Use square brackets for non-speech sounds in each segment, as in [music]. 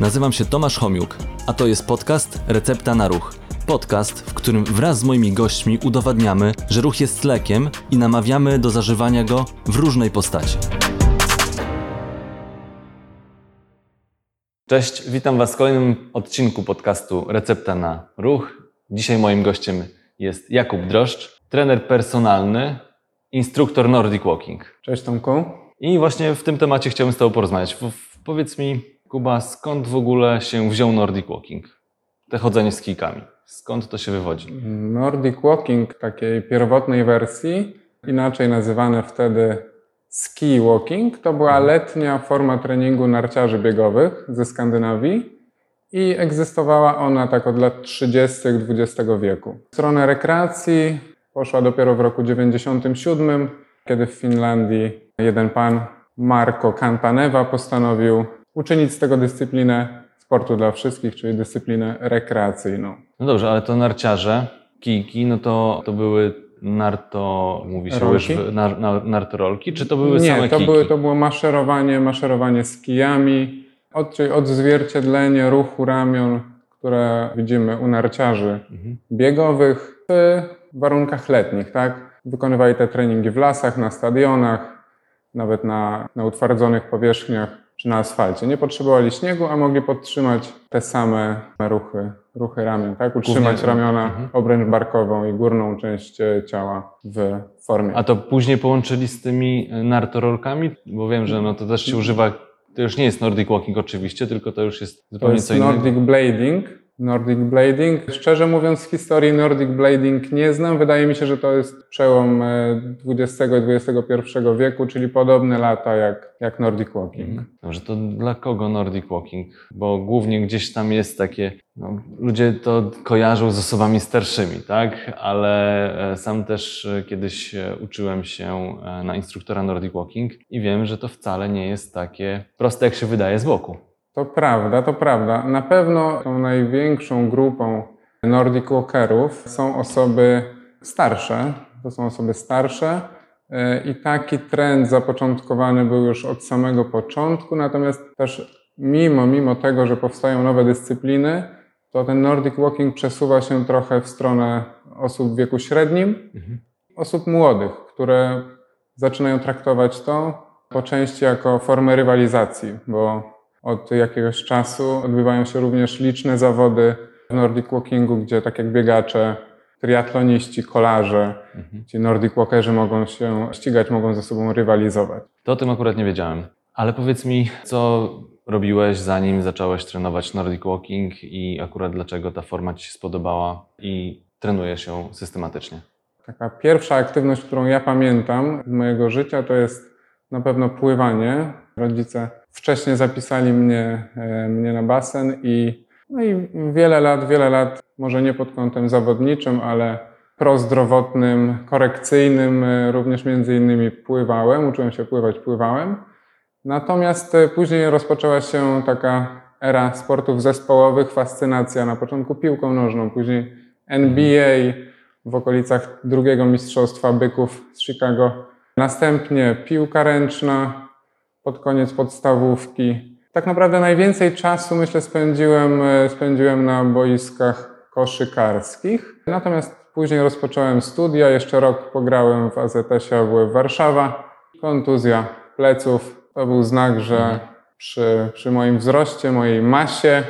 Nazywam się Tomasz Homiuk, a to jest podcast Recepta na Ruch. Podcast, w którym wraz z moimi gośćmi udowadniamy, że ruch jest lekiem i namawiamy do zażywania go w różnej postaci. Cześć, witam Was w kolejnym odcinku podcastu Recepta na Ruch. Dzisiaj moim gościem jest Jakub Droszcz, trener personalny, instruktor Nordic Walking. Cześć Tomku. I właśnie w tym temacie chciałbym z Tobą porozmawiać. Powiedz mi, Kuba, skąd w ogóle się wziął Nordic Walking? Te chodzenie z kijkami. Skąd to się wywodzi? Nordic Walking takiej pierwotnej wersji, inaczej nazywane wtedy ski walking, to była letnia forma treningu narciarzy biegowych ze Skandynawii i egzystowała ona tak od lat 30. XX wieku. W stronę rekreacji poszła dopiero w roku 97, kiedy w Finlandii jeden pan, Marko Kantanewa, postanowił uczynić z tego dyscyplinę sportu dla wszystkich, czyli dyscyplinę rekreacyjną. No dobrze, ale to narciarze, kijki, no to, to były narto, mówi się, Rolki? łyżwy, nar, nar, nartorolki, czy to były Nie, same to, kijki? były, to było maszerowanie, maszerowanie z kijami, od, czyli odzwierciedlenie ruchu ramion, które widzimy u narciarzy Mhm. biegowych w warunkach letnich, tak? Wykonywali te treningi w lasach, na stadionach, nawet na, na utwardzonych powierzchniach na asfalcie. Nie potrzebowali śniegu, a mogli podtrzymać te same ruchy, ruchy ramion, tak? Utrzymać Głównie- ramiona, mhm. obręcz barkową i górną część e, ciała w formie. A to później połączyli z tymi e, nartorolkami? Bo wiem, że no to też się używa, to już nie jest Nordic Walking oczywiście, tylko to już jest To zupełnie jest co innego. Nordic Blading. Nordic Blading. Szczerze mówiąc, historii Nordic Blading nie znam. Wydaje mi się, że to jest przełom e, XX i XXI wieku, czyli podobne lata jak, jak Nordic Walking. Dobrze, to dla kogo Nordic Walking? Bo głównie gdzieś tam jest takie, no, ludzie to kojarzą z osobami starszymi, tak? Ale e, sam też e, kiedyś e, uczyłem się e, na instruktora Nordic Walking i wiem, że to wcale nie jest takie proste, jak się wydaje z boku. To prawda, to prawda. Na pewno tą największą grupą Nordic Walkerów są osoby starsze. To są osoby starsze. e, I taki trend zapoczątkowany był już od samego początku, natomiast też mimo, mimo tego, że powstają nowe dyscypliny, to ten Nordic Walking przesuwa się trochę w stronę osób w wieku średnim, Mhm. osób młodych, które zaczynają traktować to po części jako formę rywalizacji, bo od jakiegoś czasu odbywają się również liczne zawody w Nordic Walkingu, gdzie tak jak biegacze, triatloniści, kolarze, Mhm. ci Nordic Walkerzy mogą się ścigać, mogą ze sobą rywalizować. To o tym akurat nie wiedziałem. Ale powiedz mi, co robiłeś zanim zacząłeś trenować Nordic Walking i akurat dlaczego ta forma Ci się spodobała i trenujesz ją systematycznie? Taka pierwsza aktywność, którą ja pamiętam z mojego życia, to jest na pewno pływanie. Rodzice wcześniej zapisali mnie, e, mnie na basen i, no i wiele lat, wiele lat, może nie pod kątem zawodniczym, ale prozdrowotnym, korekcyjnym, e, również między innymi pływałem, uczyłem się pływać, pływałem. Natomiast e, później rozpoczęła się taka era sportów zespołowych, fascynacja na początku piłką nożną, później NBA w okolicach drugiego mistrzostwa byków z Chicago. Następnie piłka ręczna pod koniec podstawówki. Tak naprawdę najwięcej czasu myślę spędziłem, e, spędziłem na boiskach koszykarskich. Natomiast później rozpocząłem studia, jeszcze rok pograłem w AZS-ie AWF Warszawa. Kontuzja pleców to był znak, że przy, przy moim wzroście, mojej masie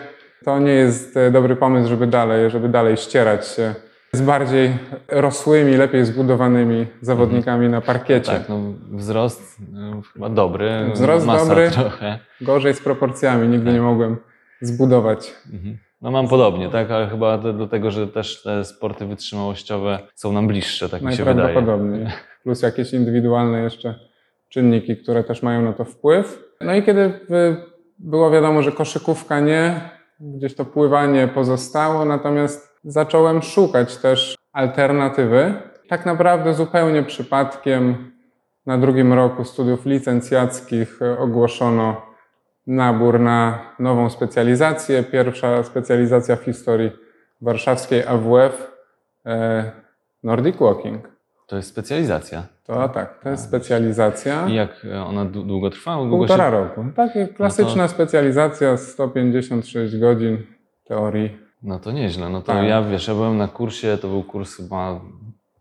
to nie jest e, dobry pomysł, żeby dalej, żeby dalej ścierać się z bardziej rosłymi, lepiej zbudowanymi zawodnikami na parkiecie. Tak, no wzrost no, chyba dobry, Wzrost dobry. trochę. Gorzej z proporcjami, nigdy nie mogłem zbudować. Mhm. No mam podobnie, tak, ale chyba do- dlatego, że też te sporty wytrzymałościowe są nam bliższe, tak mi się wydaje. Najprawdopodobniej. Plus jakieś indywidualne jeszcze czynniki, które też mają na to wpływ. No i kiedy było wiadomo, że koszykówka nie, gdzieś to pływanie pozostało, natomiast zacząłem szukać też alternatywy. Tak naprawdę zupełnie przypadkiem na drugim roku studiów licencjackich y, ogłoszono nabór na nową specjalizację. Pierwsza specjalizacja w historii warszawskiej AWF, e, Nordic Walking. To jest specjalizacja. To tak, to jest specjalizacja. I jak e, ona dłu- długo trwa? Długo Półtora się... roku. Taka klasyczna specjalizacja, 156 godzin teorii. No to nieźle. No to Tak. ja wiesz, ja byłem na kursie, to był kurs chyba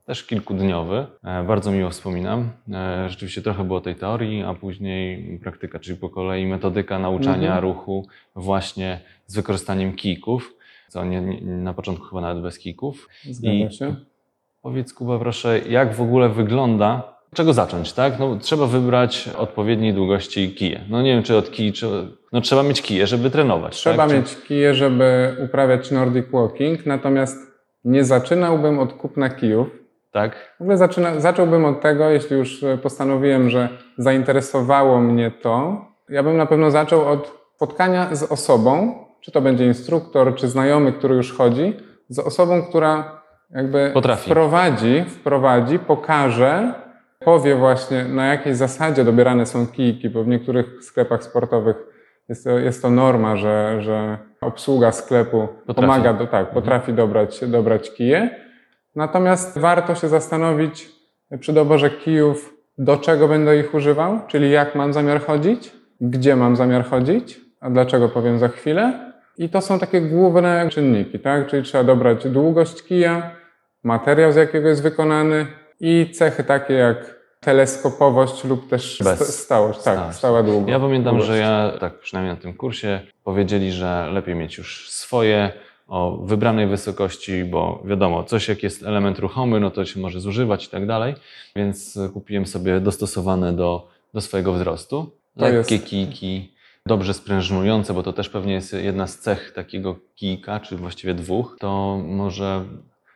też kilkudniowy. E, bardzo miło wspominam. E, rzeczywiście trochę było tej teorii, a później praktyka, czyli po kolei metodyka nauczania Mhm. ruchu właśnie z wykorzystaniem kijków. Co nie, nie, na początku chyba nawet bez kijków. Zgadza I- się. Powiedz Kuba proszę, jak w ogóle wygląda, czego zacząć, tak? No trzeba wybrać odpowiedniej długości kije. No nie wiem, czy od kij, czy... No trzeba mieć kije, żeby trenować, Trzeba tak? Czy- mieć kije, żeby uprawiać Nordic Walking, natomiast nie zaczynałbym od kupna kijów. Tak? W ogóle zaczyna, zacząłbym od tego, jeśli już e, postanowiłem, że zainteresowało mnie to, ja bym na pewno zaczął od spotkania z osobą, czy to będzie instruktor, czy znajomy, który już chodzi, z osobą, która jakby Potrafi. wprowadzi, wprowadzi, pokaże, powie właśnie na jakiej zasadzie dobierane są kijki, bo w niektórych sklepach sportowych jest to, jest to norma, że, że obsługa sklepu Potrafi. pomaga, do, tak, potrafi dobrać, dobrać kije. Natomiast warto się zastanowić przy doborze kijów, do czego będę ich używał, czyli jak mam zamiar chodzić, gdzie mam zamiar chodzić, a dlaczego powiem za chwilę. I to są takie główne czynniki, tak? Czyli trzeba dobrać długość kija, materiał, z jakiego jest wykonany i cechy takie jak teleskopowość lub też Bez. sta- stałość, tak, Stałość. stała długość. Ja pamiętam, długość. że ja, tak przynajmniej na tym kursie, powiedzieli, że lepiej mieć już swoje o wybranej wysokości, bo wiadomo, coś jak jest element ruchomy, no to się może zużywać i tak dalej, więc kupiłem sobie dostosowane do, do swojego wzrostu. Lekkie jest- kijki, dobrze sprężynujące, bo to też pewnie jest jedna z cech takiego kijka, czy właściwie dwóch, to może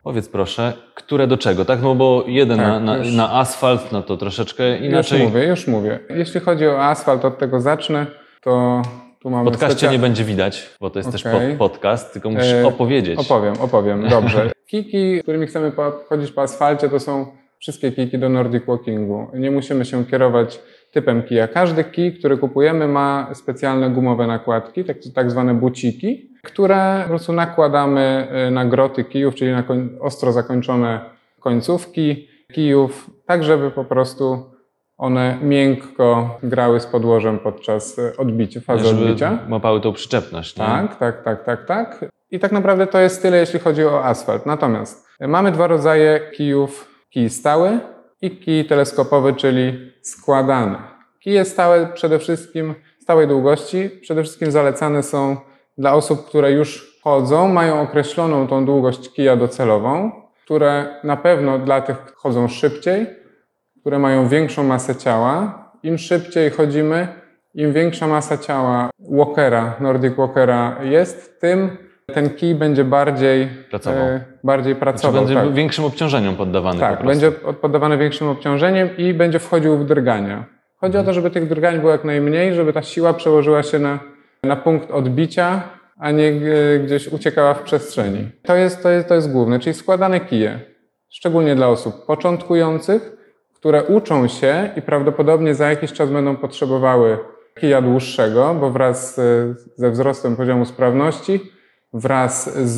Powiedz proszę, które do czego, tak? No bo jeden Tak, na, na, już- na asfalt, no to troszeczkę inaczej. Już mówię, już mówię. Jeśli chodzi o asfalt, od tego zacznę, to tu mamy podcaście nie będzie widać, bo to jest też Okej. pod, podcast, tylko musisz E, opowiedzieć. Opowiem, opowiem, dobrze. [laughs] Kiki, którymi chcemy chodzić po asfalcie, to są wszystkie kiki do Nordic Walkingu. Nie musimy się kierować typem kija. Każdy kij, który kupujemy, ma specjalne gumowe nakładki, tak, tak zwane buciki, które po prostu nakładamy y, na groty kijów, czyli na ostro zakończone końcówki kijów, tak żeby po prostu one miękko grały z podłożem podczas y, odbicia, fazy żeby odbicia. łapały tą przyczepność. Nie? Tak, tak, tak, tak, tak. I tak naprawdę to jest tyle, jeśli chodzi o asfalt. Natomiast mamy dwa rodzaje kijów. Kij stały i kij teleskopowy, czyli składany. Kije stałe przede wszystkim, stałej długości, przede wszystkim zalecane są dla osób, które już chodzą, mają określoną tą długość kija docelową, które na pewno dla tych chodzą szybciej, które mają większą masę ciała. Im szybciej chodzimy, im większa masa ciała walkera, Nordic walkera jest, tym ten kij będzie bardziej Pracował. e, bardziej Czy pracował. będzie tak, większym obciążeniom poddawany po tak prostu. będzie poddawany większym obciążeniem i będzie wchodził w drgania. Chodzi o to, żeby tych drgań było jak najmniej, żeby ta siła przełożyła się na, na punkt odbicia, a nie e, gdzieś uciekała w przestrzeni. To jest, to, jest, to jest główne, czyli składane kije, szczególnie dla osób początkujących, które uczą się i prawdopodobnie za jakiś czas będą potrzebowały kija dłuższego, bo wraz e, ze wzrostem poziomu sprawności, wraz z,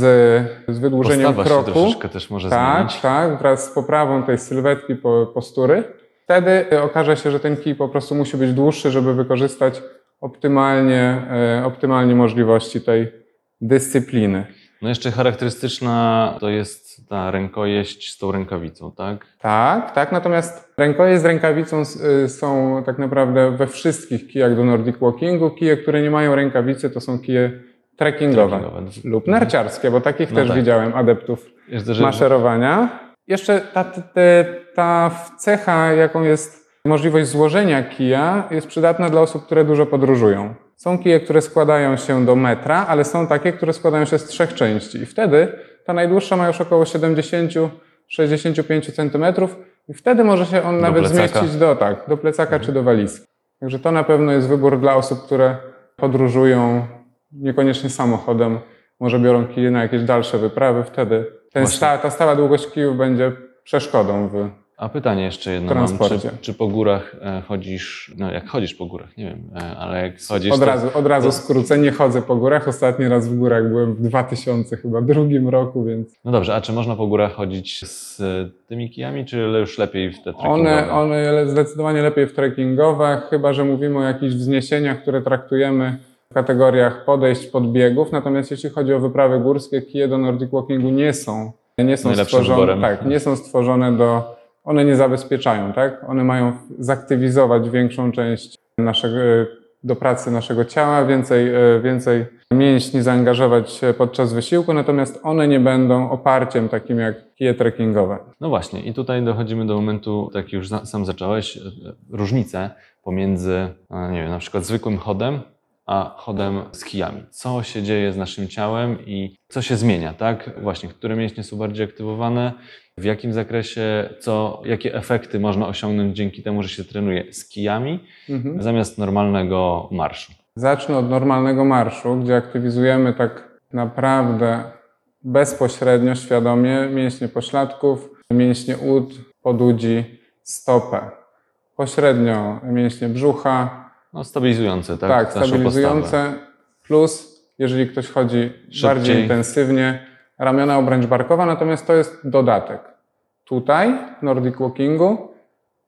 z wydłużeniem Postawa się kroku, troszeczkę też może tak, zmienić. tak, wraz z poprawą tej sylwetki po, postury, wtedy e, okaże się, że ten kij po prostu musi być dłuższy, żeby wykorzystać optymalnie, e, optymalnie możliwości tej dyscypliny. No jeszcze charakterystyczna to jest ta rękojeść z tą rękawicą, tak? Tak, tak, natomiast rękojeść z rękawicą y, są tak naprawdę we wszystkich kijach do Nordic Walkingu. Kije, które nie mają rękawicy, to są kije trekkingowe, Trekkingowe. lub narciarskie, bo takich No też tak. widziałem adeptów Jeszcze, maszerowania. Jeszcze ta, ta, ta cecha, jaką jest możliwość złożenia kija, jest przydatna dla osób, które dużo podróżują. Są kije, które składają się do metra, ale są takie, które składają się z trzech części. I wtedy ta najdłuższa ma już około 70-65 cm i wtedy może się on Do nawet plecaka. zmieścić do, tak, do plecaka czy do walizki. Także to na pewno jest wybór dla osób, które podróżują niekoniecznie samochodem, może biorą kije na jakieś dalsze wyprawy, wtedy ten sta, ta stała długość kijów będzie przeszkodą w A pytanie jeszcze jedno W mam. transporcie. Czy, czy po górach e, chodzisz, no jak chodzisz po górach, nie wiem, e, ale jak chodzisz Od to, razu, od razu to- skrócę, nie chodzę po górach. Ostatni raz w górach byłem w 2000 chyba drugim roku, więc No dobrze, a czy można po górach chodzić z e, tymi kijami, czy już lepiej w te trekkingowe? one, one zdecydowanie lepiej w trekkingowe, chyba że mówimy o jakichś wzniesieniach, które traktujemy w kategoriach podejść, podbiegów. Natomiast jeśli chodzi o wyprawy górskie, kije do Nordic Walkingu nie są, nie są stworzone, tak, nie są stworzone do, one nie zabezpieczają, tak? One mają zaktywizować większą część naszego, do pracy naszego ciała, więcej, e, więcej mięśni zaangażować e, podczas wysiłku, natomiast one nie będą oparciem takim jak kije trekkingowe. No właśnie, i tutaj dochodzimy do momentu, tak już sam zacząłeś, e, różnicę pomiędzy, e, nie wiem, na przykład zwykłym chodem, a chodem z kijami. Co się dzieje z naszym ciałem i co się zmienia, tak? Właśnie, które mięśnie są bardziej aktywowane, w jakim zakresie, co, jakie efekty można osiągnąć dzięki temu, że się trenuje z kijami, Mhm. zamiast normalnego marszu. Zacznę od normalnego marszu, gdzie aktywizujemy tak naprawdę bezpośrednio, świadomie mięśnie pośladków, mięśnie ud, podudzi, stopę. Pośrednio mięśnie brzucha, No, stabilizujące, tak? tak, naszą postawę. stabilizujące, plus jeżeli ktoś chodzi Szybciej. bardziej intensywnie, ramiona obręcz barkowa, natomiast to jest dodatek. Tutaj w Nordic Walkingu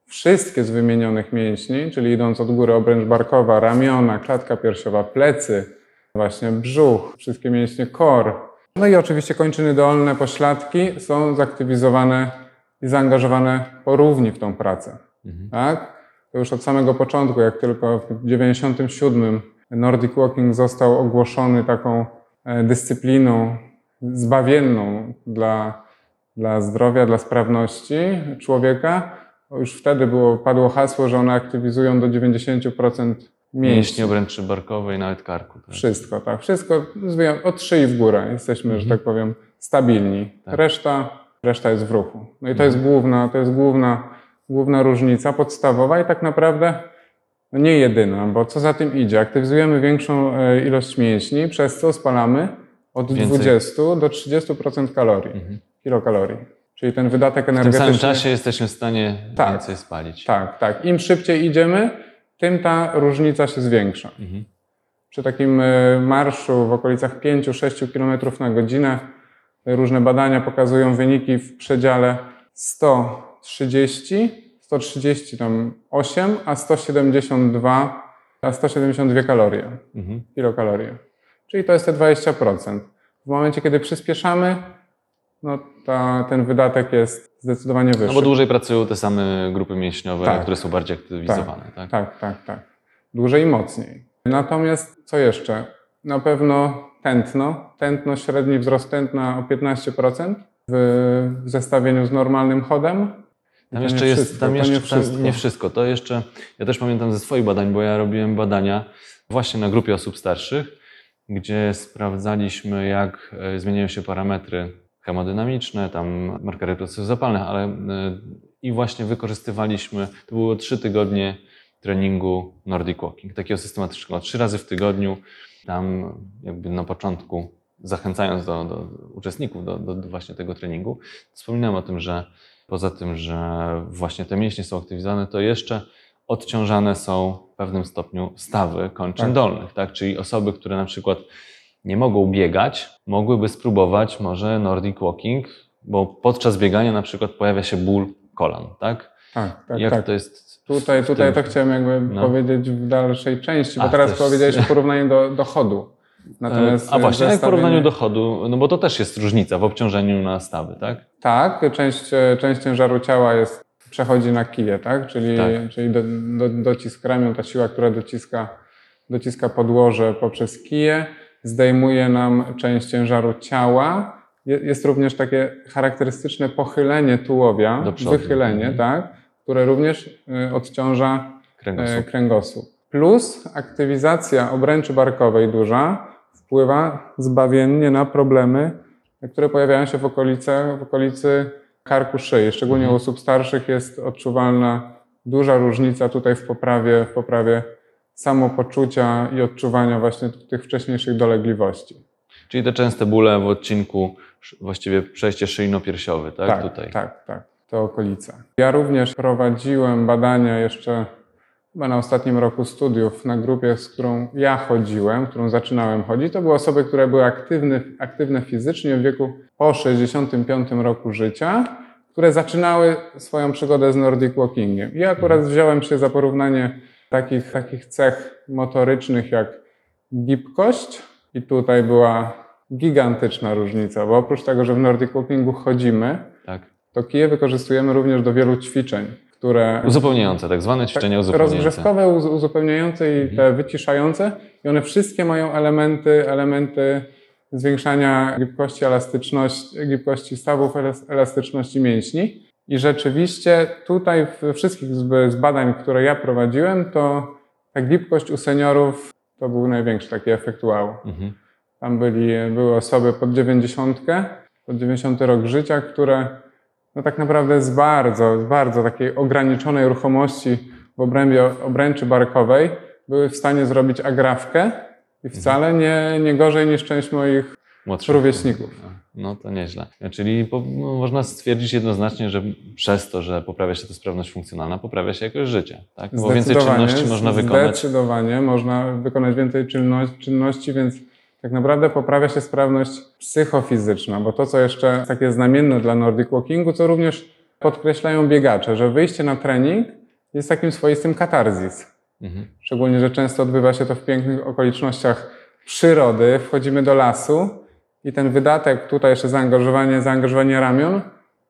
wszystkie z wymienionych mięśni, czyli idąc od góry obręcz barkowa, ramiona, klatka piersiowa, plecy, właśnie brzuch, wszystkie mięśnie core, no i oczywiście kończyny dolne, pośladki są zaktywizowane i zaangażowane porówni w tą pracę Mhm. tak? To już od samego początku, jak tylko w 97 Nordic Walking został ogłoszony taką e, dyscypliną zbawienną dla, dla zdrowia, dla sprawności człowieka, już wtedy było, padło hasło, że one aktywizują do 90% mięśni. Obręczy barkowej, nawet karku. Tak? Wszystko, tak. Wszystko od szyi w górę jesteśmy, że tak powiem, stabilni. Tak. Reszta, reszta jest w ruchu. No i to jest główna, to jest główna, główna różnica podstawowa i tak naprawdę no nie jedyna, bo co za tym idzie? Aktywizujemy większą e, ilość mięśni, przez co spalamy od Więcej. 20 do 30% kalorii, Mhm. kilokalorii. Czyli ten wydatek W tym energetyczny. samym czasie jesteśmy w stanie Tak. więcej spalić. Tak, tak. Im szybciej idziemy, tym ta różnica się zwiększa. Mhm. Przy takim e, marszu w okolicach 5-6 km na godzinę różne badania pokazują wyniki w przedziale 130, 130 tam 8, a 172, a 172 kalorie, Mhm. kilokalorie. Czyli to jest te 20%. W momencie, kiedy przyspieszamy, no ta, ten wydatek jest zdecydowanie wyższy. No bo dłużej pracują te same grupy mięśniowe, Tak. które są bardziej aktywizowane. Tak. Tak, tak, tak. Dłużej i mocniej. Natomiast co jeszcze? Na pewno tętno. Tętno, średni wzrost tętna o 15% w, w zestawieniu z normalnym chodem. Tam to jeszcze jest, wszystko, tam jeszcze, nie tam wszystko. nie wszystko. To jeszcze, ja też pamiętam ze swoich badań, bo ja robiłem badania właśnie na grupie osób starszych, gdzie sprawdzaliśmy, jak e, zmieniają się parametry hemodynamiczne, tam markery procesów zapalnych, ale e, i właśnie wykorzystywaliśmy, to było trzy tygodnie treningu Nordic Walking, takiego systematycznego, trzy razy w tygodniu, tam jakby na początku zachęcając do, do uczestników do, do, do właśnie tego treningu, wspominałem o tym, że poza tym, że właśnie te mięśnie są aktywizowane, to jeszcze odciążane są w pewnym stopniu stawy kończyn Tak. dolnych, tak? Czyli osoby, które na przykład nie mogą biegać, mogłyby spróbować może Nordic Walking, bo podczas biegania na przykład pojawia się ból kolan, tak? Tak, tak, Jak tak. to jest? Tutaj, w tutaj tym- to chciałem jakby No. powiedzieć w dalszej części, bo teraz powiedziałeś o porównaniu do, do chodu. Natomiast A właśnie, jak w porównaniu do chodu, no bo to też jest różnica w obciążeniu na stawy, tak? Tak, część, część ciężaru ciała jest, przechodzi na kije, tak? Czyli, Tak. czyli do, do, docisk ramion, ta siła, która dociska, dociska podłoże poprzez kije, zdejmuje nam część ciężaru ciała. Je- Jest również takie charakterystyczne pochylenie tułowia, wychylenie, Mhm. tak? które również y, odciąża Kręgosłup. e, kręgosłup. Plus aktywizacja obręczy barkowej duża wpływa zbawiennie na problemy, które pojawiają się w, okolice, w okolicy karku szyi. Szczególnie u osób starszych jest odczuwalna duża różnica tutaj w poprawie, w poprawie samopoczucia i odczuwania właśnie tych wcześniejszych dolegliwości. Czyli te częste bóle w odcinku, właściwie przejście szyjno-piersiowy, tak? Tutaj. tak, tak. te okolice. Ja również prowadziłem badania jeszcze chyba na ostatnim roku studiów na grupie, z którą ja chodziłem, którą zaczynałem chodzić. To były osoby, które były aktywne, aktywne fizycznie w wieku po 65 roku życia, które zaczynały swoją przygodę z Nordic Walkingiem. I akurat wziąłem się za porównanie takich, takich cech motorycznych jak gibkość i tutaj była gigantyczna różnica, bo oprócz tego, że w Nordic Walkingu chodzimy, Tak. to kije wykorzystujemy również do wielu ćwiczeń, które Uzupełniające, tak zwane ćwiczenia uzupełniające. rozgrzewkowe, uz- uzupełniające i te wyciszające i one wszystkie mają elementy, elementy zwiększania gibkości, elastyczności, gibkości stawów, elas- elastyczności mięśni. I rzeczywiście tutaj we wszystkich z badań, które ja prowadziłem, to ta gibkość u seniorów to był największy taki efekt wow. Mhm. Tam byli, były osoby pod 90, pod 90 rok życia, które no tak naprawdę z bardzo, z bardzo takiej ograniczonej ruchomości w obrębie obręczy barkowej były w stanie zrobić agrafkę i wcale nie, nie gorzej niż część moich Młodszych. rówieśników. No to nieźle. Czyli po, no, można stwierdzić jednoznacznie, że przez to, że poprawia się ta sprawność funkcjonalna, poprawia się jakość życia. Tak? Bo więcej czynności można wykonać. Zdecydowanie można wykonać więcej czynności, więc tak naprawdę poprawia się sprawność psychofizyczna, bo to, co jeszcze takie znamienne dla Nordic Walkingu, co również podkreślają biegacze, że wyjście na trening jest takim swoistym katarzis. Mhm. Szczególnie, że często odbywa się to w pięknych okolicznościach przyrody, wchodzimy do lasu i ten wydatek, tutaj jeszcze zaangażowanie, zaangażowanie ramion,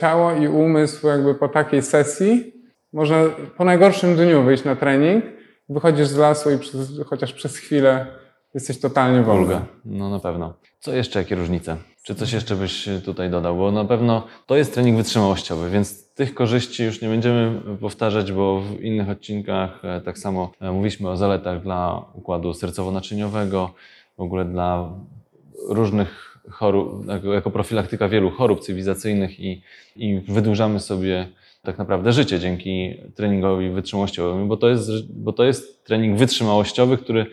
ciało i umysł jakby po takiej sesji, można po najgorszym dniu wyjść na trening, wychodzisz z lasu i przez, chociaż przez chwilę jesteś totalnie wolny. No na pewno. Co jeszcze, jakie różnice? Czy coś jeszcze byś tutaj dodał? Bo na pewno to jest trening wytrzymałościowy, więc tych korzyści już nie będziemy powtarzać, bo w innych odcinkach e, tak samo e, mówiliśmy o zaletach dla układu sercowo-naczyniowego, w ogóle dla różnych chorób, jako, jako profilaktyka wielu chorób cywilizacyjnych i, i wydłużamy sobie tak naprawdę życie dzięki treningowi wytrzymałościowemu, bo to jest, bo to jest trening wytrzymałościowy, który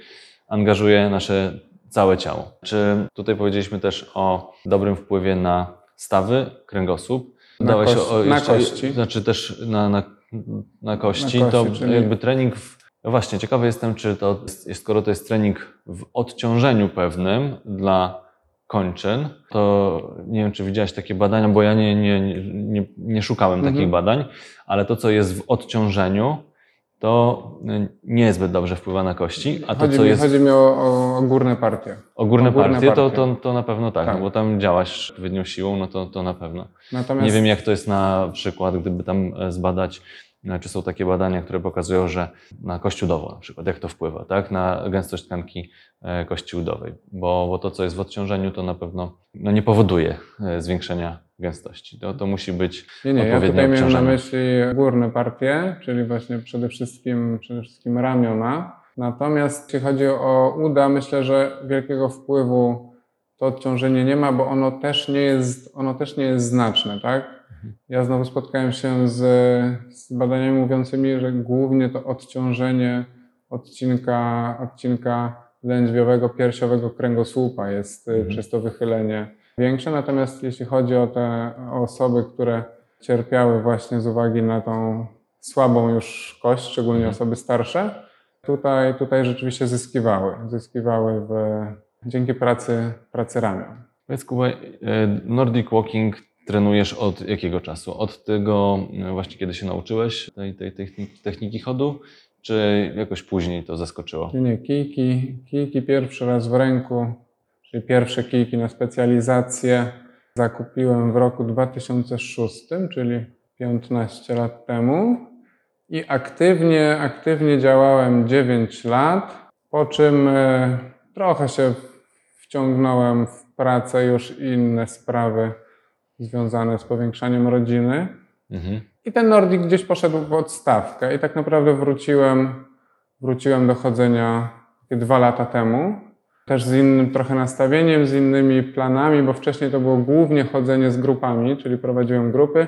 angażuje nasze całe ciało. Czy tutaj powiedzieliśmy też o dobrym wpływie na stawy, kręgosłup? Na Dałeś kość- na kości. Znaczy też na, na, na kości. Na to kości, czyli- jakby trening. W, no właśnie, ciekawy jestem, czy to, jest- skoro to jest trening w odciążeniu pewnym dla kończyn, to nie wiem, czy widziałeś takie badania, bo ja nie, nie, nie, nie, nie szukałem Mhm. takich badań, ale to, co jest w odciążeniu, to y, niezbyt dobrze wpływa na kości, a to, chodzi, co mi, jest chodzi mi o, o, górne partie. o górne o górne partie, to, partie. to, to na pewno tak, Tak. No bo tam działasz odpowiednią siłą, no to, to na pewno. Natomiast Nie wiem, jak to jest na przykład, gdyby tam e, zbadać, e, czy są takie badania, które pokazują, że na kość udową na przykład, jak to wpływa, tak, na gęstość tkanki e, kości udowej, bo, bo to, co jest w odciążeniu, to na pewno no, nie powoduje e, zwiększenia gęstości. To, to musi być Nie, nie, ja tutaj miałem na myśli górne partie, czyli właśnie przede wszystkim, przede wszystkim ramiona. Natomiast jeśli chodzi o uda, myślę, że wielkiego wpływu to odciążenie nie ma, bo ono też nie jest, ono też nie jest znaczne, tak? Ja znowu spotkałem się z, z badaniami mówiącymi, że głównie to odciążenie odcinka, odcinka lędźwiowego, piersiowego kręgosłupa jest y, Mhm. przez to wychylenie większe. Natomiast jeśli chodzi o te osoby, które cierpiały właśnie z uwagi na tą słabą już kość, szczególnie Mhm. osoby starsze, tutaj, tutaj rzeczywiście zyskiwały. Zyskiwały w, dzięki pracy, pracy ramion. Powiedz Kuba, e, Nordic Walking trenujesz od jakiego czasu? Od tego e, właśnie, kiedy się nauczyłeś tej, tej techniki, techniki chodu, czy jakoś później to zaskoczyło? Nie, nie, kijki, kijki pierwszy raz w ręku, czyli pierwsze kijki na specjalizację zakupiłem w roku 2006, czyli 15 lat temu i aktywnie, aktywnie działałem 9 lat, po czym e, trochę się wciągnąłem w pracę już i inne sprawy związane z powiększaniem rodziny. Mhm. I ten Nordic gdzieś poszedł w odstawkę i tak naprawdę wróciłem, wróciłem do chodzenia dwa lata temu. Też z innym trochę nastawieniem, z innymi planami, bo wcześniej to było głównie chodzenie z grupami, czyli prowadziłem grupy,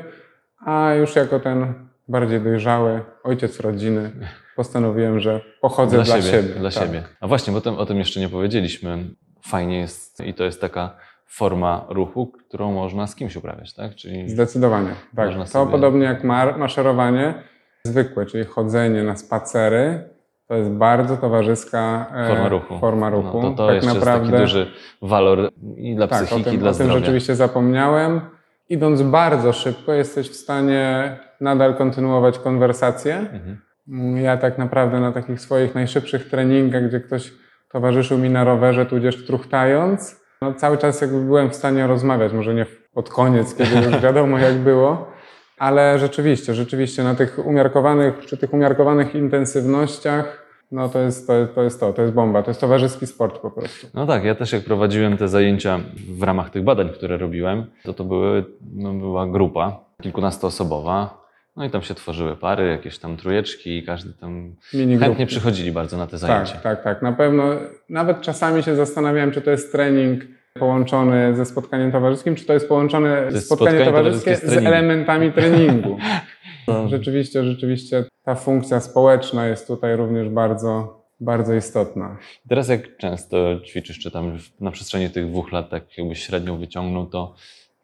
a już jako ten bardziej dojrzały ojciec rodziny postanowiłem, że pochodzę dla, siebie. Dla tak. siebie. A właśnie, bo tym, o tym jeszcze nie powiedzieliśmy. Fajnie jest i to jest taka forma ruchu, którą można z kimś uprawiać, tak? Czyli Zdecydowanie. Tak. To sobie- podobnie jak maszerowanie zwykłe, czyli chodzenie na spacery, to jest bardzo towarzyska e, forma ruchu. Forma ruchu. No, to to tak jeszcze naprawdę, jest taki duży walor i dla tak, psychiki, tym, i dla o tym zdrowia. rzeczywiście zapomniałem. Idąc bardzo szybko, jesteś w stanie nadal kontynuować konwersację. Mhm. Ja tak naprawdę na takich swoich najszybszych treningach, gdzie ktoś towarzyszył mi na rowerze, tudzież truchtając, no cały czas jakby byłem w stanie rozmawiać, może nie pod koniec, kiedy już [laughs] wiadomo jak było, ale rzeczywiście, rzeczywiście na tych umiarkowanych, przy tych umiarkowanych intensywnościach, no to jest to, to jest to, to jest bomba, to jest towarzyski sport po prostu. No tak, ja też jak prowadziłem te zajęcia w ramach tych badań, które robiłem, to to były, no była grupa kilkunastoosobowa, no i tam się tworzyły pary, jakieś tam trójeczki i każdy tam chętnie przychodzili bardzo na te zajęcia. Tak, tak, tak. Na pewno. Nawet czasami się zastanawiałem, czy to jest trening połączony ze spotkaniem towarzyskim, czy to jest połączone jest spotkanie, spotkanie towarzyskie towarzyskie z z, elementami treningu. [laughs] To- rzeczywiście, rzeczywiście ta funkcja społeczna jest tutaj również bardzo, bardzo istotna. Teraz jak często ćwiczysz, czy tam na przestrzeni tych dwóch lat, tak jakbyś średnią wyciągnął, to,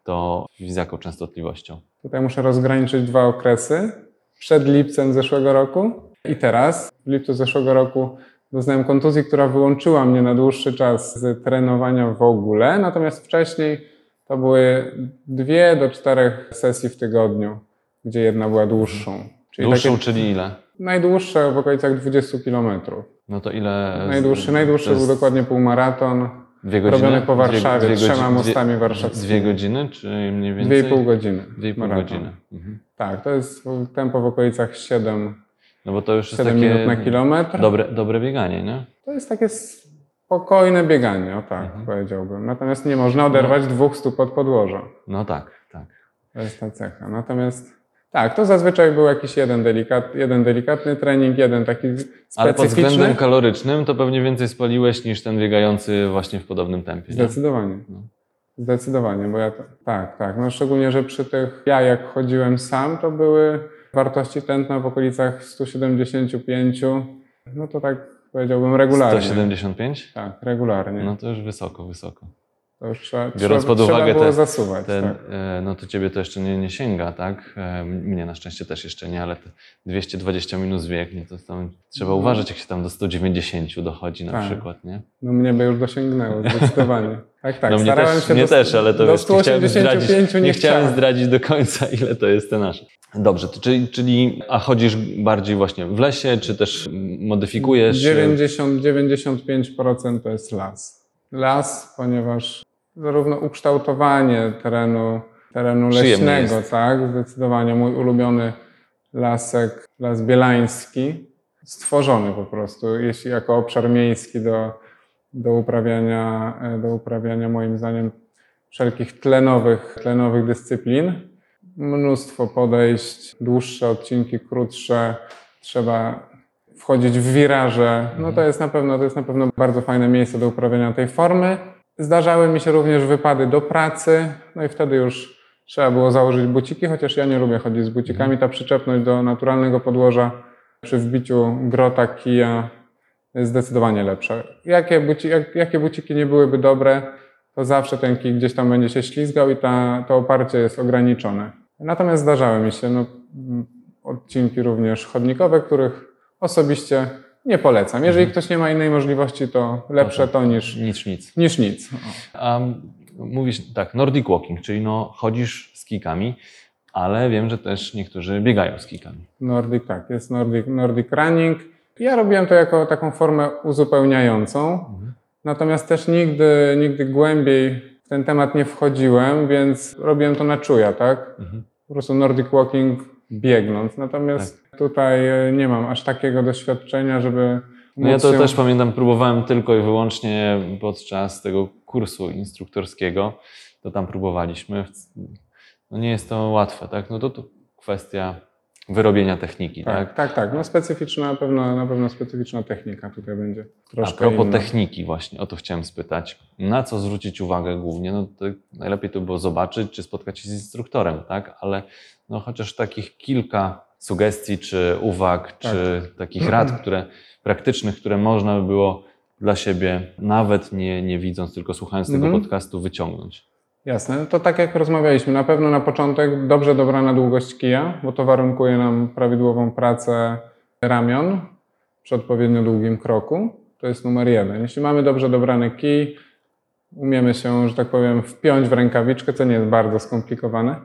to z jaką częstotliwością? Tutaj muszę rozgraniczyć dwa okresy. Przed lipcem zeszłego roku i teraz. W lipcu zeszłego roku doznałem kontuzji, która wyłączyła mnie na dłuższy czas z trenowania w ogóle. Natomiast wcześniej to były dwie do czterech sesji w tygodniu, gdzie jedna była dłuższą. Czyli Dłuższą, takie czyli ile? najdłuższe w okolicach 20 kilometrów. No to ile? Najdłuższy, najdłuższy jest był dokładnie półmaraton. Dwie godziny? robiony po Warszawie, dwie, trzema godziny- mostami dwie, warszawskimi. Dwie godziny, czy mniej więcej? Dwie i pół godziny. Dwie i pół maraton. godziny. Mhm. Tak, to jest tempo w okolicach 7, No bo to już jest 7 takie minut na kilometr. dobre, dobre bieganie, nie? To jest takie spokojne bieganie, o tak Mhm. powiedziałbym. Natomiast nie można oderwać dwóch stóp od podłoża. No tak, tak. To jest ta cecha. Natomiast tak, to zazwyczaj był jakiś jeden, delikat, jeden delikatny trening, jeden taki Ale pod specyficzny. względem kalorycznym to pewnie więcej spaliłeś niż ten biegający właśnie w podobnym tempie. Nie? Zdecydowanie. No. Zdecydowanie, bo ja to, tak, tak. No szczególnie, że przy tych, ja jak chodziłem sam, to były wartości tętna w okolicach 175, no to tak powiedziałbym regularnie. 175? Tak, regularnie. No to już wysoko, wysoko. To już trzeba, Biorąc pod uwagę trzeba było te- zasuwać. Ten, tak. e, no to ciebie to jeszcze nie, nie sięga, tak? E, Mnie na szczęście też jeszcze nie, ale te 220 minus wiek, no to tam trzeba uważać, jak się tam do 190 dochodzi na Tak. przykład, nie? No mnie by już dosięgnęło, zdecydowanie. [laughs] Tak, tak. no mnie starałem też, się mnie do, też, ale to do wiesz, nie chciałem 185 zdradzić, nie, nie chciałem zdradzić do końca, [laughs] ile to jest te nasze. Dobrze, to czyli, czyli a chodzisz bardziej właśnie w lesie, czy też modyfikujesz? 90, 95% to jest las. Las, ponieważ zarówno ukształtowanie terenu, terenu leśnego, tak, zdecydowanie mój ulubiony lasek, las bielański, stworzony po prostu, jeśli jako obszar miejski do, do uprawiania, e, do uprawiania moim zdaniem wszelkich tlenowych, tlenowych dyscyplin. Mnóstwo podejść, dłuższe odcinki, krótsze. Trzeba wchodzić w wiraże. No to jest na pewno, to jest na pewno bardzo fajne miejsce do uprawiania tej formy. Zdarzały mi się również wypady do pracy, no i wtedy już trzeba było założyć buciki, chociaż ja nie lubię chodzić z bucikami. Ta przyczepność do naturalnego podłoża przy wbiciu grota, kija jest zdecydowanie lepsza. Jakie, buci, jak, jakie buciki nie byłyby dobre, to zawsze ten kij gdzieś tam będzie się ślizgał i ta, to oparcie jest ograniczone. Natomiast zdarzały mi się no, odcinki również chodnikowe, których osobiście nie polecam. Jeżeli ktoś nie ma innej możliwości, to lepsze to niż, Nic, nic. niż nic. A mówisz tak, Nordic Walking, czyli no chodzisz z kikami, ale wiem, że też niektórzy biegają z kikami. Nordic, tak, jest Nordic, Nordic Running. Ja robiłem to jako taką formę uzupełniającą, natomiast też nigdy, nigdy głębiej w ten temat nie wchodziłem, więc robiłem to na czuja, tak? Mhm. Po prostu Nordic Walking biegnąc. Natomiast tutaj e, nie mam aż takiego doświadczenia, żeby. No ja to się- też pamiętam, próbowałem tylko i wyłącznie podczas tego kursu instruktorskiego, to tam próbowaliśmy. No nie jest to łatwe, tak? No to, to kwestia wyrobienia techniki, tak? Tak, tak, tak. No specyficzna, na pewno, na pewno specyficzna technika tutaj będzie. A Troszkę propos inna. techniki właśnie, o to chciałem spytać. Na co zwrócić uwagę głównie? No to najlepiej to było zobaczyć, czy spotkać się z instruktorem, tak? Ale no chociaż takich kilka sugestii, czy uwag, Tak. czy takich rad, które praktycznych, które można by było dla siebie, nawet nie, nie widząc, tylko słuchając tego Mhm. podcastu, wyciągnąć? Jasne, no to tak jak rozmawialiśmy, na pewno na początek dobrze dobrana długość kija, bo to warunkuje nam prawidłową pracę ramion przy odpowiednio długim kroku. To jest numer jeden. Jeśli mamy dobrze dobrany kij, umiemy się, że tak powiem, wpiąć w rękawiczkę, co nie jest bardzo skomplikowane,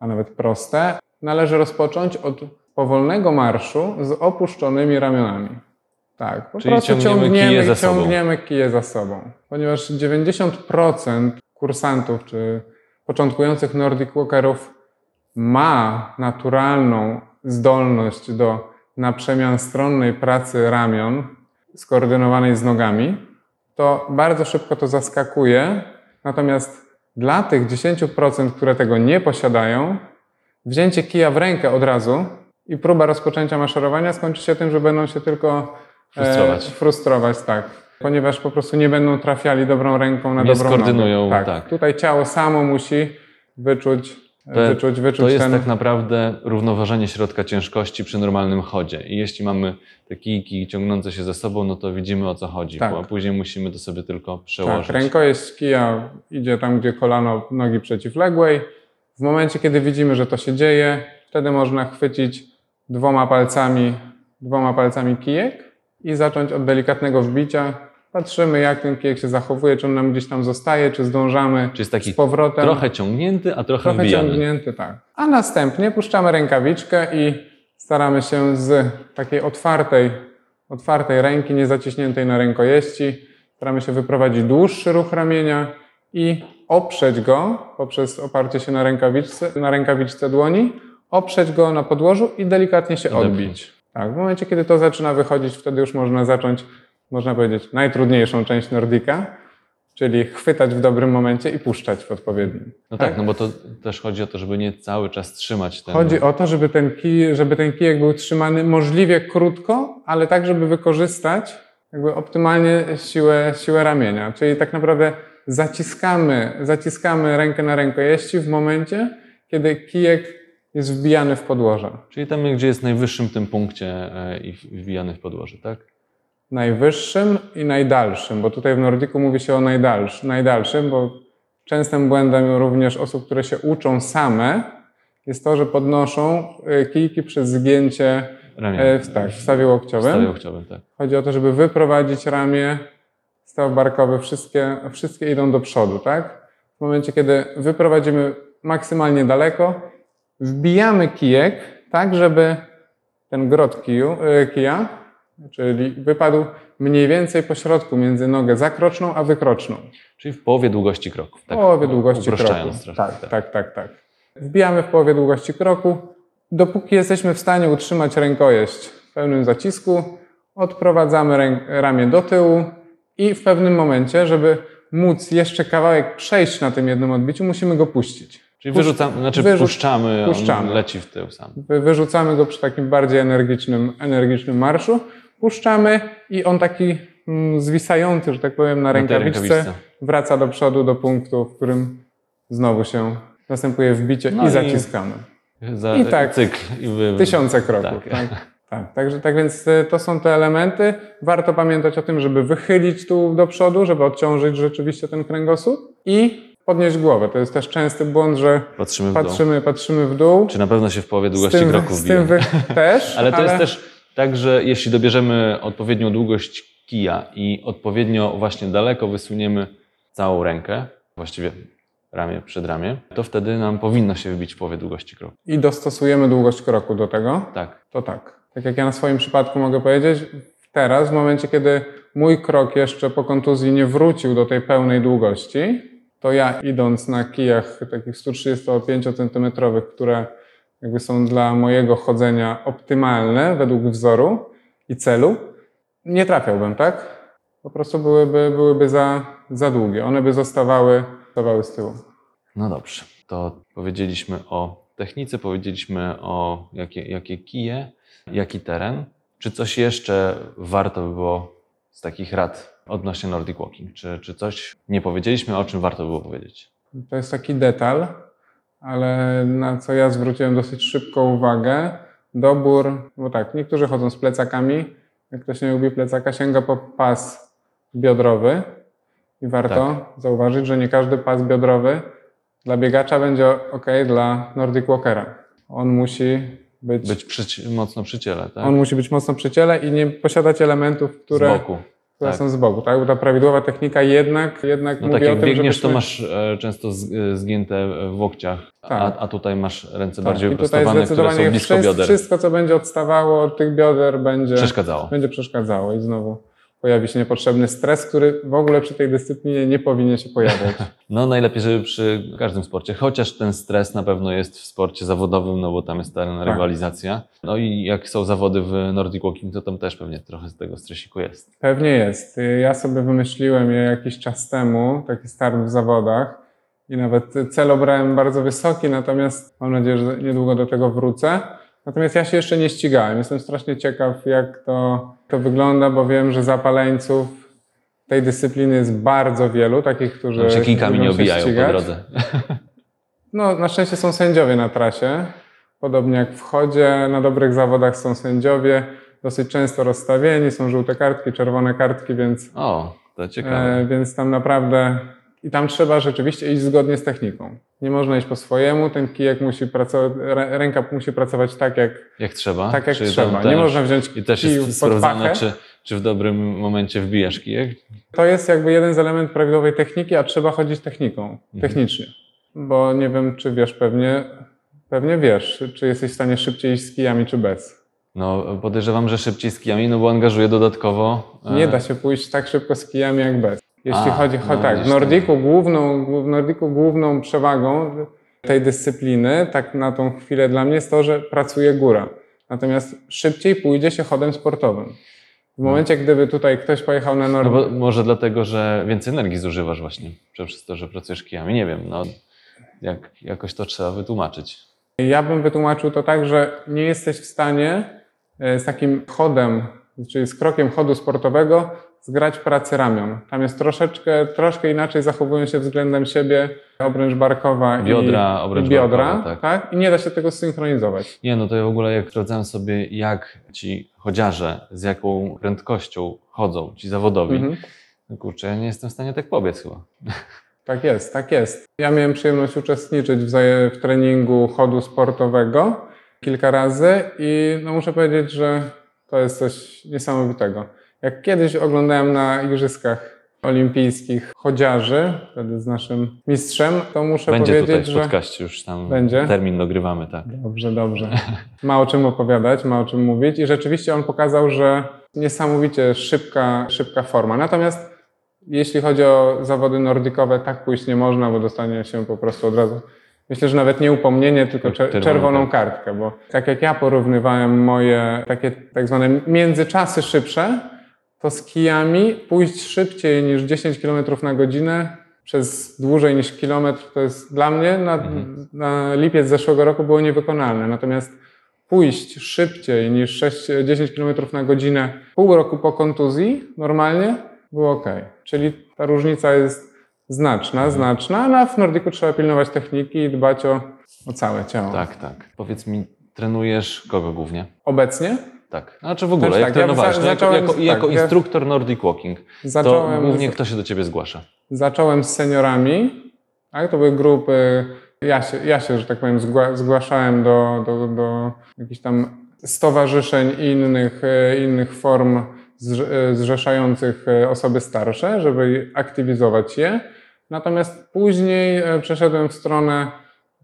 a nawet proste, należy rozpocząć od powolnego marszu z opuszczonymi ramionami. Tak, po Czyli prostu ciągniemy ciągniemy, kije za sobą. ciągniemy kije za sobą. Ponieważ 90% kursantów czy początkujących Nordic Walkerów ma naturalną zdolność do na przemian stronnej pracy ramion skoordynowanej z nogami, to bardzo szybko to zaskakuje. Natomiast dla tych 10%, które tego nie posiadają, wzięcie kija w rękę od razu i próba rozpoczęcia maszerowania skończy się tym, że będą się tylko Frustrować. E, frustrować, tak. Ponieważ po prostu nie będą trafiali dobrą ręką na Nie dobrą skoordynują, nogę. tak. Tutaj ciało samo musi wyczuć, To- wyczuć, wyczuć To jest ten... tak naprawdę równoważenie środka ciężkości przy normalnym chodzie. I jeśli mamy te kijki ciągnące się ze sobą, no to widzimy o co chodzi, Tak. bo później musimy to sobie tylko Tak, przełożyć. rękojeść kija idzie tam, gdzie kolano nogi przeciwległej. W momencie, kiedy widzimy, że to się dzieje, wtedy można chwycić dwoma palcami, dwoma palcami kijek i zacząć od delikatnego wbicia. Patrzymy, jak ten kijek się zachowuje, czy on nam gdzieś tam zostaje, czy zdążamy Czy jest taki z powrotem. trochę ciągnięty, a trochę, Trochę wbijany. ciągnięty, tak. A następnie puszczamy rękawiczkę i staramy się z takiej otwartej, otwartej ręki, nie zaciśniętej na rękojeści, staramy się wyprowadzić dłuższy ruch ramienia i oprzeć go poprzez oparcie się na rękawiczce, na rękawiczce dłoni, oprzeć go na podłożu i delikatnie się odbić. Tak, w momencie, kiedy to zaczyna wychodzić, wtedy już można zacząć, można powiedzieć, najtrudniejszą część Nordika, czyli chwytać w dobrym momencie i puszczać w odpowiednim. No tak, no bo to też chodzi o to, żeby nie cały czas trzymać ten... Chodzi o to, żeby ten, kij, żeby ten kijek był trzymany możliwie krótko, ale tak, żeby wykorzystać jakby optymalnie siłę, siłę ramienia. Czyli tak naprawdę zaciskamy, zaciskamy rękę na rękojeści w momencie, kiedy kijek jest wbijany w podłoże. Czyli tam, gdzie jest najwyższym tym punkcie e, i wbijany w podłoże, tak? Najwyższym i najdalszym, bo tutaj w Nordiku mówi się o najdalszy, najdalszym, bo częstym błędem również osób, które się uczą same, jest to, że podnoszą y, kijki przez zgięcie Ramię. E, w, tak, w stawie łokciowym. W stawie łokciowym, tak. Chodzi o to, żeby wyprowadzić ramię, staw barkowy, wszystkie, wszystkie idą do przodu, tak? W momencie, kiedy wyprowadzimy maksymalnie daleko, wbijamy kijek tak, żeby ten grot kiju, e, kija, czyli wypadł mniej więcej po środku między nogę zakroczną a wykroczną. Czyli w połowie długości kroków. Tak, w połowie długości kroku. trochę. Tak, tak, tak, tak. Wbijamy w połowie długości kroku. Dopóki jesteśmy w stanie utrzymać rękojeść w pełnym zacisku, odprowadzamy ramię do tyłu i w pewnym momencie, żeby móc jeszcze kawałek przejść na tym jednym odbiciu, musimy go puścić. Czyli wyrzucamy, znaczy wyrzuc- puszczamy, puszczamy. on leci w tył sam. Wy- Wyrzucamy go przy takim bardziej energicznym, energicznym marszu, puszczamy i on taki mm, zwisający, że tak powiem, na rękawiczce, rękawiczce. wraca do przodu do punktu, w którym znowu się następuje wbicie No i i- zaciskamy. Za, I tak. Cykl. I wy... Tysiące kroków. Tak. Tak. Tak. Także, tak więc y, to są te elementy. Warto pamiętać o tym, żeby wychylić tu do przodu, żeby odciążyć rzeczywiście ten kręgosłup i podnieść głowę. To jest też częsty błąd, że Patrzymy w dół. patrzymy, patrzymy w dół. Czy na pewno się w połowie długości tym, kroków z tym wbijemy. wy [laughs] też, Ale to jest też tak, że jeśli dobierzemy odpowiednią długość kija i odpowiednio właśnie daleko wysuniemy całą rękę, właściwie ramię przed ramię, to wtedy nam powinno się wybić w połowie długości kroku. i dostosujemy długość kroku do tego, Tak. to tak. Tak jak ja na swoim przypadku mogę powiedzieć, teraz, w momencie, kiedy mój krok jeszcze po kontuzji nie wrócił do tej pełnej długości, to ja idąc na kijach takich 135 cm, które jakby są dla mojego chodzenia optymalne według wzoru i celu, nie trafiałbym, tak? Po prostu byłyby, byłyby za, za długie. One by zostawały, zostawały z tyłu. No dobrze. To powiedzieliśmy o technice, powiedzieliśmy o jakie, jakie kije, jaki teren. Czy coś jeszcze warto by było z takich rad odnośnie Nordic Walking? Czy, czy coś nie powiedzieliśmy, o czym warto było powiedzieć? To jest taki detal, ale na co ja zwróciłem dosyć szybko uwagę, dobór, bo tak, niektórzy chodzą z plecakami, jak ktoś nie lubi plecaka, sięga po pas biodrowy i warto zauważyć, że nie każdy pas biodrowy dla biegacza będzie ok dla Nordic Walkera. On musi być, Być mocno przy ciele, tak? on musi być mocno przy ciele i nie posiadać elementów, które, Z boku. Które tak. są z boku. Tak? Bo ta prawidłowa technika jednak, jednak No mówi tak jak o tym, biegniesz, żebyśmy... to masz e, często z, e, zgięte w łokciach, a, Tak. a tutaj masz ręce Tak, bardziej wyprostowane, które są blisko wszystko, bioder. wszystko, co będzie odstawało od tych bioder, będzie, Przeszkadzało. będzie przeszkadzało i znowu pojawi się niepotrzebny stres, który w ogóle przy tej dyscyplinie nie powinien się pojawiać. [laughs] No najlepiej, żeby przy każdym sporcie, chociaż ten stres na pewno jest w sporcie zawodowym, no bo tam jest ta Tak. rywalizacja. No i jak są zawody w Nordic Walking, to tam też pewnie trochę z tego stresiku jest. Pewnie jest. Ja sobie wymyśliłem je jakiś czas temu, taki start w zawodach i nawet cel obrałem bardzo wysoki, natomiast mam nadzieję, że niedługo do tego wrócę. Natomiast ja się jeszcze nie ścigałem. Jestem strasznie ciekaw, jak to, to wygląda, bo wiem, że zapaleńców tej dyscypliny jest bardzo wielu, takich, którzy Tam się kijkami nie obijają po ścigać. drodze. No, na szczęście są sędziowie na trasie. Podobnie jak w chodzie, na dobrych zawodach są sędziowie, dosyć często rozstawieni, są żółte kartki, czerwone kartki, więc, O, to ciekawe. e, więc tam naprawdę i tam trzeba rzeczywiście iść zgodnie z techniką. Nie można iść po swojemu, ten kijek musi pracować, rę- ręka musi pracować tak jak, Jak trzeba? tak jak Czy tam trzeba. Nie można wziąć I też jest sprawdzane, czy, czy w dobrym momencie wbijasz kijek? To jest jakby jeden z elementów prawidłowej techniki, a trzeba chodzić techniką, technicznie. Bo nie wiem, czy wiesz, pewnie, pewnie wiesz, czy jesteś w stanie szybciej iść z kijami, czy bez. No podejrzewam, że szybciej z kijami, no bo angażuje dodatkowo. e, Nie da się pójść tak szybko z kijami jak bez. Jeśli A, chodzi, no o tak, w widzisz, Nordiku główną, w Nordiku główną przewagą tej dyscypliny, tak na tą chwilę dla mnie jest to, że pracuje góra. Natomiast szybciej pójdzie się chodem sportowym. W momencie, gdyby tutaj ktoś pojechał na No Nordik, bo może dlatego, że więcej energii zużywasz właśnie przez to, że pracujesz kijami. Nie wiem, no jak, jakoś to trzeba wytłumaczyć. Ja bym wytłumaczył to tak, że nie jesteś w stanie e, z takim chodem, czyli z krokiem chodu sportowego, zgrać pracy ramion. Tam jest troszeczkę, troszkę inaczej zachowują się względem siebie obręcz barkowa Biodra, i, obręcz biodra, barkowa, tak. tak. I nie da się tego synchronizować. Nie, no to ja w ogóle jak sprawdzałem sobie, jak ci chodziarze, z jaką prędkością chodzą, ci zawodowi, Mhm. no kurczę, ja nie jestem w stanie tak pobiec chyba. Tak jest, tak jest. Ja miałem przyjemność uczestniczyć w, w treningu chodu sportowego kilka razy i no muszę powiedzieć, że to jest coś niesamowitego. Jak kiedyś oglądałem na Igrzyskach Olimpijskich chodziarzy, wtedy z naszym mistrzem, to muszę Będzie tutaj powiedzieć, w że... podcaście już tam Będzie? termin dogrywamy, tak. Dobrze, dobrze. Ma o czym opowiadać, ma o czym mówić i rzeczywiście on pokazał, że niesamowicie szybka, szybka forma. Natomiast jeśli chodzi o zawody nordikowe, tak pójść nie można, bo dostanie się po prostu od razu. Myślę, że nawet nie upomnienie, tylko czer- Czerwoną czerwoną kartkę, bo tak jak ja porównywałem moje takie tak zwane międzyczasy szybsze, to z kijami pójść szybciej niż 10 km na godzinę przez dłużej niż kilometr, to jest dla mnie na, Mhm. na lipiec zeszłego roku było niewykonalne. Natomiast pójść szybciej niż 6, 10 km na godzinę pół roku po kontuzji normalnie było ok. Czyli ta różnica jest znaczna, Mhm. znaczna, no a w Nordiku trzeba pilnować techniki i dbać o, o całe ciało. Tak, tak. Powiedz mi, trenujesz kogo głównie? Obecnie Tak. Znaczy w ogóle, Też jak tak, ja trenowałeś? za- no, jako, zacząłem jako, jako tak, ja- instruktor Nordic Walking, to zacząłem, głównie z, kto się do ciebie zgłasza? zacząłem z seniorami, tak? to były grupy, ja się, ja się że tak powiem, zgła, zgłaszałem do, do, do jakichś tam stowarzyszeń i innych, e, innych form e, zrzeszających e, osoby starsze, żeby aktywizować je. Natomiast później przeszedłem w stronę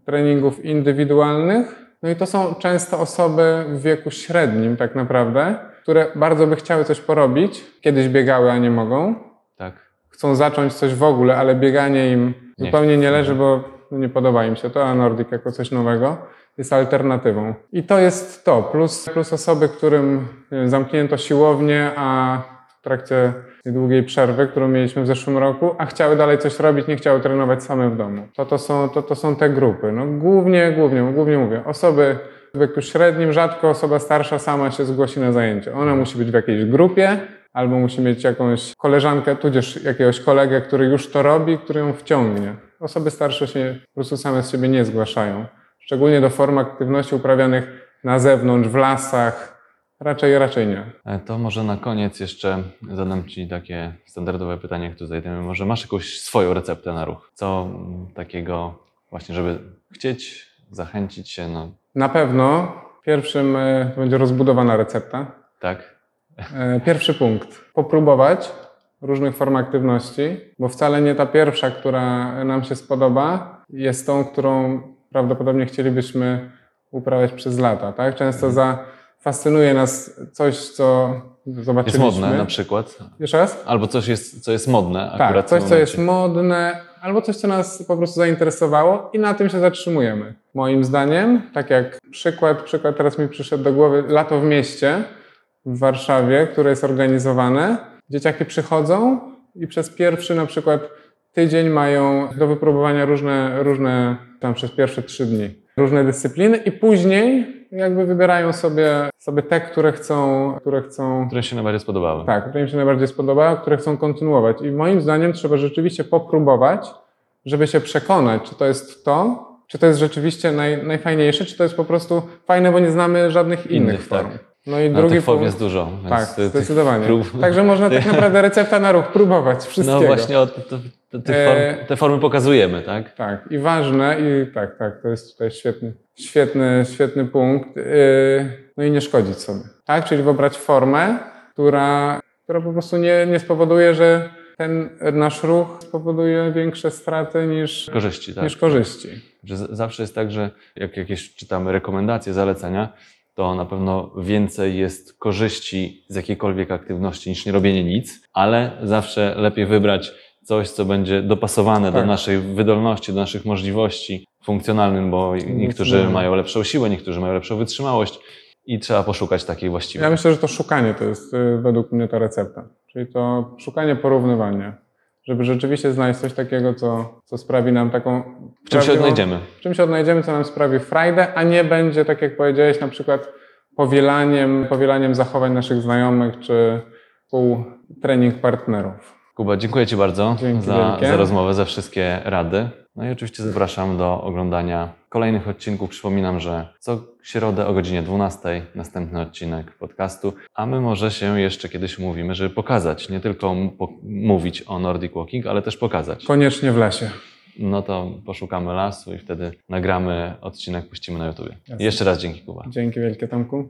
treningów indywidualnych. No i to są często osoby w wieku średnim, tak naprawdę, które bardzo by chciały coś porobić, kiedyś biegały, a nie mogą. Tak. Chcą zacząć coś w ogóle, ale bieganie im Nie zupełnie nie leży, bo nie podoba im się to, a Nordic jako coś nowego jest alternatywą. I to jest to, plus, plus osoby, którym wiem, zamknięto siłownię, a trakcie tej długiej przerwy, którą mieliśmy w zeszłym roku, a chciały dalej coś robić, nie chciały trenować same w domu. To, to, są, to, to są te grupy. No, głównie, głównie, głównie mówię, osoby w wieku średnim, rzadko osoba starsza sama się zgłosi na zajęcie. Ona musi być w jakiejś grupie, albo musi mieć jakąś koleżankę, tudzież jakiegoś kolegę, który już to robi, który ją wciągnie. Osoby starsze się po prostu same z siebie nie zgłaszają. Szczególnie do form aktywności uprawianych na zewnątrz, w lasach, raczej, raczej nie. E, To może na koniec jeszcze zadam Ci takie standardowe pytanie, które zajdziemy. Może masz jakąś swoją receptę na ruch? Co takiego właśnie, żeby chcieć, zachęcić się, no Na pewno pierwszym e, będzie rozbudowana recepta. tak? E, Pierwszy punkt. Popróbować różnych form aktywności, bo wcale nie ta pierwsza, która nam się spodoba, jest tą, którą prawdopodobnie chcielibyśmy uprawiać przez lata. Tak? Często za, fascynuje nas coś, co Jest zobaczyliśmy. modne na przykład. Jeszcze raz? Albo coś, jest, co jest modne Tak, coś, co jest modne, albo coś, co nas po prostu zainteresowało i na tym się zatrzymujemy. Moim zdaniem, tak jak przykład, przykład teraz mi przyszedł do głowy, lato w mieście w Warszawie, które jest organizowane. Dzieciaki przychodzą i przez pierwszy na przykład tydzień mają do wypróbowania różne, różne tam przez pierwsze trzy dni, różne dyscypliny i później jakby wybierają sobie, sobie te, które chcą, które chcą Które się najbardziej spodobały. tak, które im się najbardziej spodobały, które chcą kontynuować. I moim zdaniem trzeba rzeczywiście popróbować, żeby się przekonać, czy to jest to, czy to jest rzeczywiście naj, najfajniejsze, czy to jest po prostu fajne, bo nie znamy żadnych innych, Innych, form. tak. No i No, drugi tych form punkt- jest dużo. Tak, zdecydowanie. prób- Także można tak [laughs] naprawdę recepta na ruch próbować wszystkiego. No właśnie o, to, tych E, form, te formy pokazujemy, tak? Tak, i ważne, i tak, tak, to jest tutaj świetny, świetny, świetny punkt. Yy, no i nie szkodzić sobie. Tak, czyli wybrać formę, która, która po prostu nie, nie spowoduje, że ten nasz ruch spowoduje większe straty niż, Korzyści, tak. niż korzyści. Że zawsze jest tak, że jak jakieś czytamy rekomendacje, zalecenia, to na pewno więcej jest korzyści z jakiejkolwiek aktywności niż nie robienie nic, ale zawsze lepiej wybrać coś, co będzie dopasowane do Tak. naszej wydolności, do naszych możliwości funkcjonalnym, bo niektórzy mają lepszą siłę, niektórzy mają lepszą wytrzymałość i trzeba poszukać takiej właściwej. Ja myślę, że to szukanie to jest y, według mnie ta recepta. Czyli to szukanie porównywania. Żeby rzeczywiście znaleźć coś takiego, co, co sprawi nam taką. w czym się odnajdziemy? w czym się odnajdziemy, co nam sprawi frajdę, a nie będzie, tak jak powiedziałeś, na przykład powielaniem, powielaniem zachowań naszych znajomych czy współtrening partnerów. Kuba, dziękuję Ci bardzo Dzięki za, za rozmowę, za wszystkie rady. No i oczywiście zapraszam do oglądania kolejnych odcinków. Przypominam, że co środę o godzinie 12 następny odcinek podcastu, a my może się jeszcze kiedyś umówimy, żeby pokazać, nie tylko mówić o Nordic Walking, ale też pokazać. Koniecznie w lesie. No to poszukamy lasu i wtedy nagramy odcinek, puścimy na YouTube. Jeszcze raz dzięki Kuba. Dzięki wielkie Tomku.